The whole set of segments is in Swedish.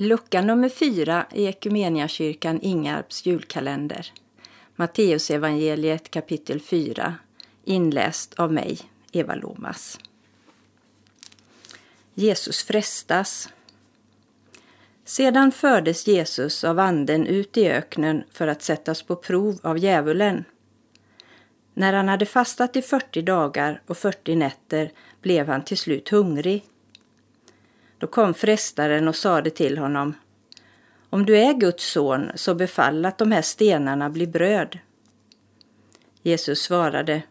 Lucka nummer fyra i Ekumeniakyrkan Ingarps julkalender. Matteusevangeliet kapitel 4 inläst av mig, Eva Lomas. Jesus frestas. Sedan fördes Jesus av anden ut i öknen för att sättas på prov av djävulen. När han hade fastat i 40 dagar och 40 nätter blev han till slut hungrig. Då kom frestaren och sade till honom Om du är Guds son, så befall att de här stenarna blir bröd. Jesus svarade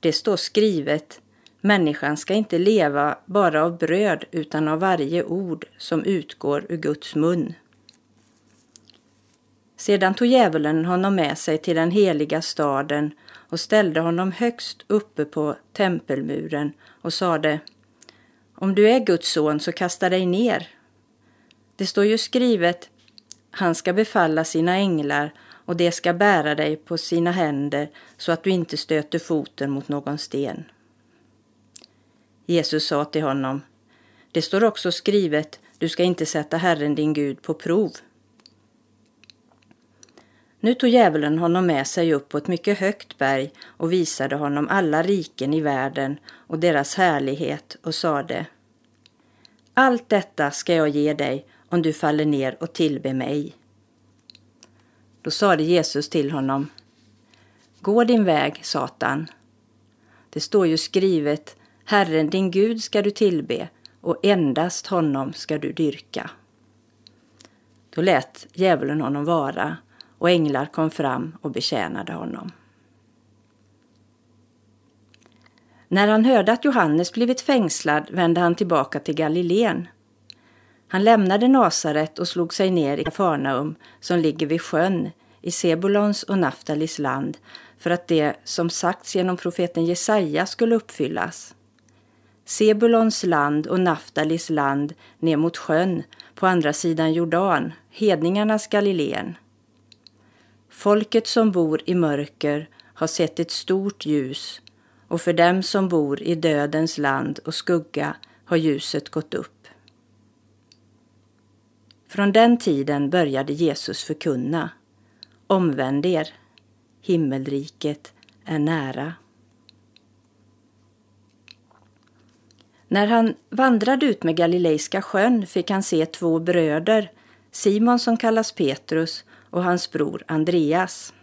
Det står skrivet Människan ska inte leva bara av bröd utan av varje ord som utgår ur Guds mun. Sedan tog djävulen honom med sig till den heliga staden och ställde honom högst uppe på tempelmuren och sade om du är Guds son så kasta dig ner. Det står ju skrivet Han ska befalla sina änglar och de ska bära dig på sina händer så att du inte stöter foten mot någon sten. Jesus sa till honom Det står också skrivet Du ska inte sätta Herren din Gud på prov. Nu tog djävulen honom med sig upp på ett mycket högt berg och visade honom alla riken i världen och deras härlighet och sade Allt detta ska jag ge dig om du faller ner och tillber mig. Då sade Jesus till honom Gå din väg, Satan. Det står ju skrivet Herren din Gud ska du tillbe och endast honom ska du dyrka. Då lät djävulen honom vara och änglar kom fram och betjänade honom. När han hörde att Johannes blivit fängslad vände han tillbaka till Galileen. Han lämnade Nasaret och slog sig ner i Kafarnaum som ligger vid sjön i Sebulons och Naftalis land för att det som sagts genom profeten Jesaja skulle uppfyllas. Sebulons land och Naftalis land ner mot sjön på andra sidan Jordan, hedningarnas Galileen. Folket som bor i mörker har sett ett stort ljus och för dem som bor i dödens land och skugga har ljuset gått upp. Från den tiden började Jesus förkunna Omvänd er, himmelriket är nära. När han vandrade ut med Galileiska sjön fick han se två bröder, Simon som kallas Petrus och hans bror Andreas.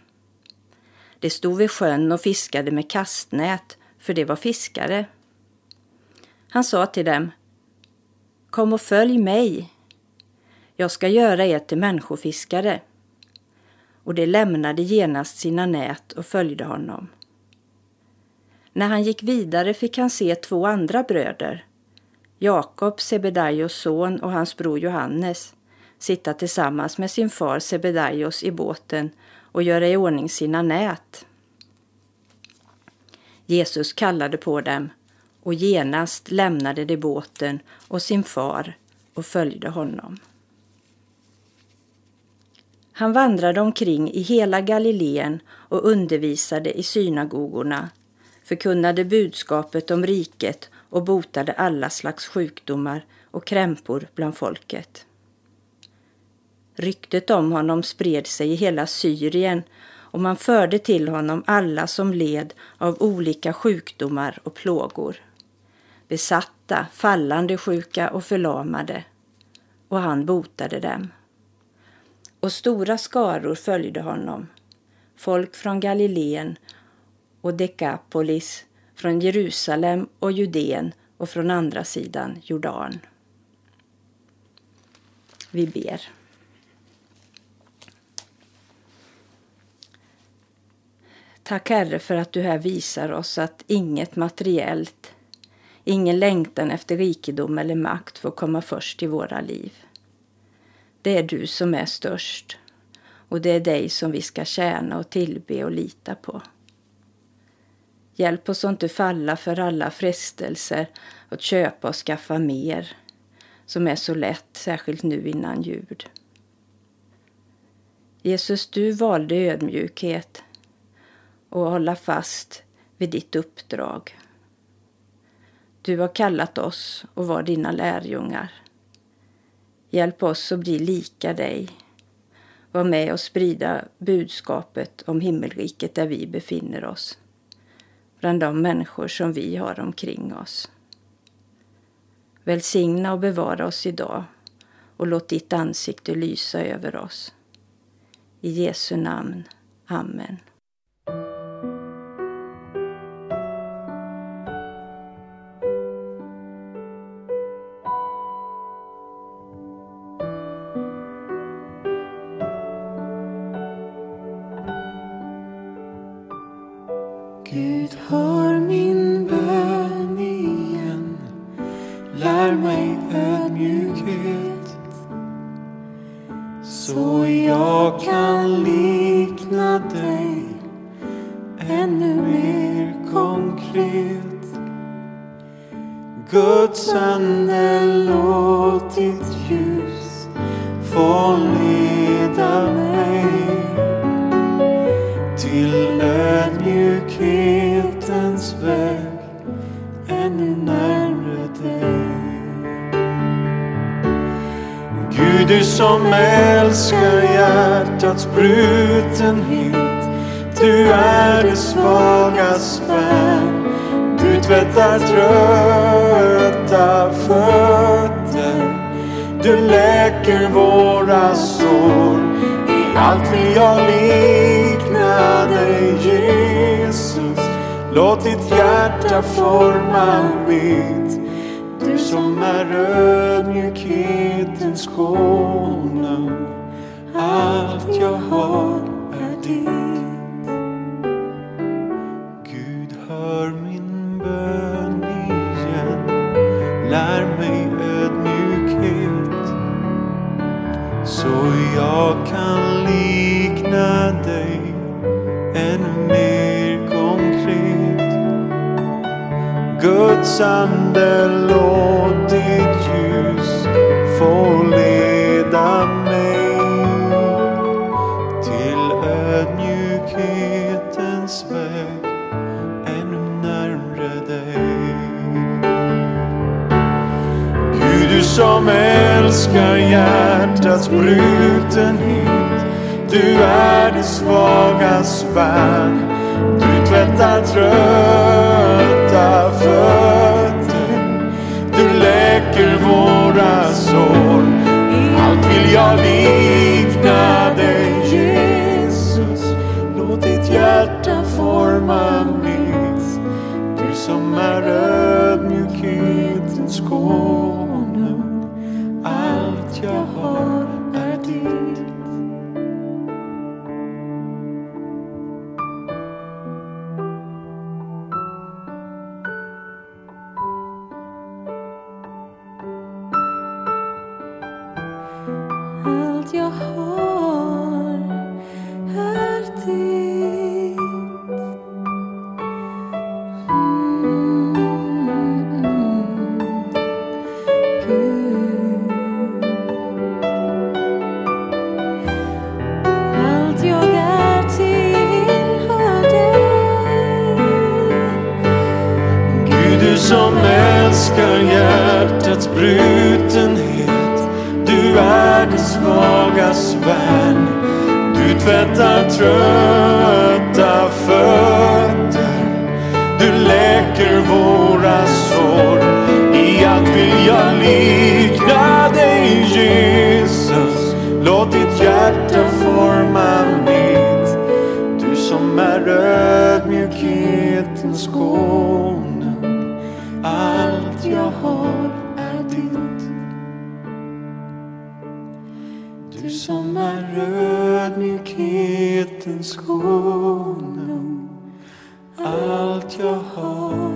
De stod vid sjön och fiskade med kastnät, för de var fiskare. Han sa till dem, Kom och följ mig. Jag ska göra er till människofiskare. Och de lämnade genast sina nät och följde honom. När han gick vidare fick han se två andra bröder, Jakob, Sebedaios son och hans bror Johannes, sitta tillsammans med sin far Sebedaios i båten och göra i ordning sina nät. Jesus kallade på dem och genast lämnade de båten och sin far och följde honom. Han vandrade omkring i hela Galileen och undervisade i synagogorna, förkunnade budskapet om riket och botade alla slags sjukdomar och krämpor bland folket. Ryktet om honom spred sig i hela Syrien och man förde till honom alla som led av olika sjukdomar och plågor. Besatta, fallande sjuka och förlamade. Och han botade dem. Och stora skaror följde honom. Folk från Galileen och Dekapolis, från Jerusalem och Judeen och från andra sidan Jordan. Vi ber. Tack Herre för att du här visar oss att inget materiellt, ingen längtan efter rikedom eller makt får komma först i våra liv. Det är du som är störst och det är dig som vi ska tjäna och tillbe och lita på. Hjälp oss att inte falla för alla frestelser att köpa och skaffa mer som är så lätt, särskilt nu innan jul. Jesus, du valde ödmjukhet och hålla fast vid ditt uppdrag. Du har kallat oss och var dina lärjungar. Hjälp oss att bli lika dig. Var med och sprida budskapet om himmelriket där vi befinner oss. Bland de människor som vi har omkring oss. Välsigna och bevara oss idag och låt ditt ansikte lysa över oss. I Jesu namn. Amen. Så jag kan likna dig ännu mer konkret. Guds ande, låt ditt ljus få du som älskar hjärtats brutenhet. Du är det svagas vän. Du tvättar trötta fötter. Du läker våra sår. I allt vill jag likna dig, Jesus. Låt ditt hjärta forma mitt. Du som är ödmjukhetens konung. Allt jag har är ditt. Gud, hör min bön igen. Lär mig ödmjukhet så jag kan likna dig Guds ande, låt ditt ljus få leda mig till ödmjukhetens väg ännu närmre dig. Gud, du som älskar hjärtats brutenhet. Du är det svagas värn, Du tvättar tröst fötter. Du läker våra sår. I allt vill jag likna dig, Jesus. Låt ditt hjärta forma mitt. Du som är ödmjukhetens kår. Hjärtats brutenhet. Du är det svagas vän. Du tvättar tröst ödmjukhetens konung. Allt jag har